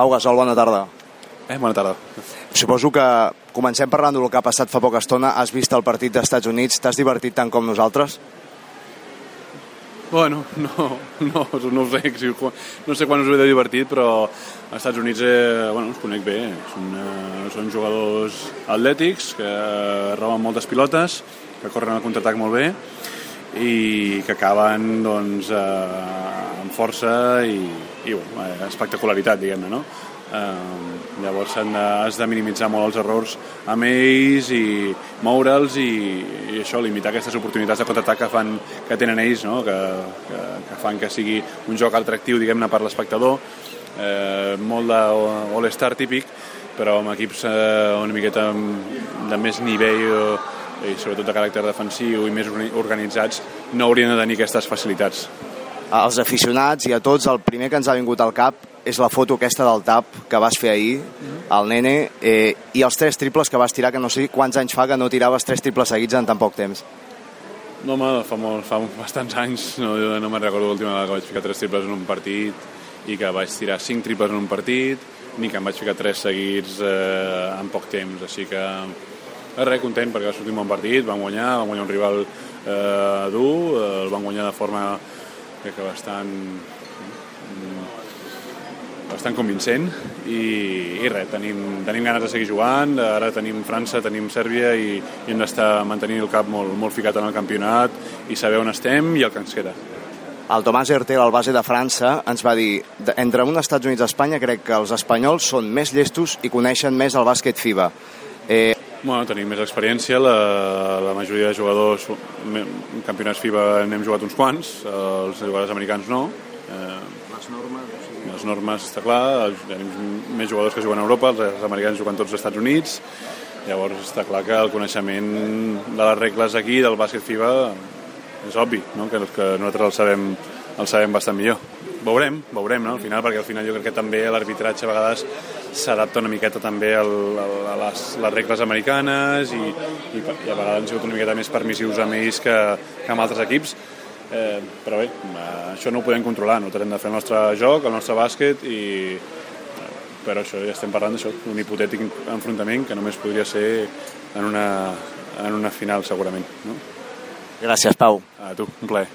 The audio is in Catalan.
Pau Gasol, bona tarda. Eh, bona tarda. Suposo que comencem parlant del que ha passat fa poca estona. Has vist el partit dels Estats Units? T'has divertit tant com nosaltres? Bueno, no, no, no ho sé, no sé quan us he divertit, però als Estats Units eh, bueno, us conec bé. Són, eh, són jugadors atlètics que roben moltes pilotes, que corren al contraatac molt bé i que acaben doncs, eh, amb força i, i bueno, espectacularitat, diguem-ne, no? Eh, llavors de, has de minimitzar molt els errors amb ells i moure'ls i, i això, limitar aquestes oportunitats de contraatac que, fan, que tenen ells, no? que, que, que fan que sigui un joc atractiu, diguem-ne, per l'espectador, eh, molt d'All-Star típic, però amb equips eh, una miqueta de més nivell eh, i sobretot de caràcter defensiu i més organitzats, no haurien de tenir aquestes facilitats. Als aficionats i a tots, el primer que ens ha vingut al cap és la foto aquesta del tap que vas fer ahir, al nene, eh, i els tres triples que vas tirar, que no sé quants anys fa que no tiraves tres triples seguits en tan poc temps. No, home, fa, molt, fa bastants anys, no, no me'n recordo l'última vegada que vaig ficar tres triples en un partit i que vaig tirar cinc triples en un partit, ni que em vaig ficar tres seguits eh, en poc temps, així que eh, res, content perquè va sortir un bon partit, vam guanyar, vam guanyar un rival eh, dur, eh, el vam guanyar de forma crec que bastant bastant convincent i, i res, tenim, tenim ganes de seguir jugant, ara tenim França, tenim Sèrbia i, i hem d'estar mantenint el cap molt, molt ficat en el campionat i saber on estem i el que ens queda. El Tomàs Hertel, el base de França, ens va dir entre un Estats Units i Espanya crec que els espanyols són més llestos i coneixen més el bàsquet FIBA. Eh... Bueno, tenim més experiència, la, la majoria de jugadors, campionats FIBA n'hem jugat uns quants, els jugadors americans no. Eh... Les normes les normes està clar, tenim més jugadors que juguen a Europa, els americans juguen tots als Estats Units, llavors està clar que el coneixement de les regles aquí del bàsquet FIBA és obvi, no? que, que nosaltres el sabem, el sabem bastant millor. Veurem, veurem, no? al final, perquè al final jo crec que també l'arbitratge a vegades s'adapta una miqueta també al, a les, les regles americanes i, i, i a vegades han sigut una miqueta més permissius amb ells que, que amb altres equips, Eh, però bé, eh, això no ho podem controlar, no hem de fer el nostre joc, el nostre bàsquet i eh, però això ja estem parlant d'això, un hipotètic enfrontament que només podria ser en una, en una final segurament. No? Gràcies, Pau. A tu, un plaer.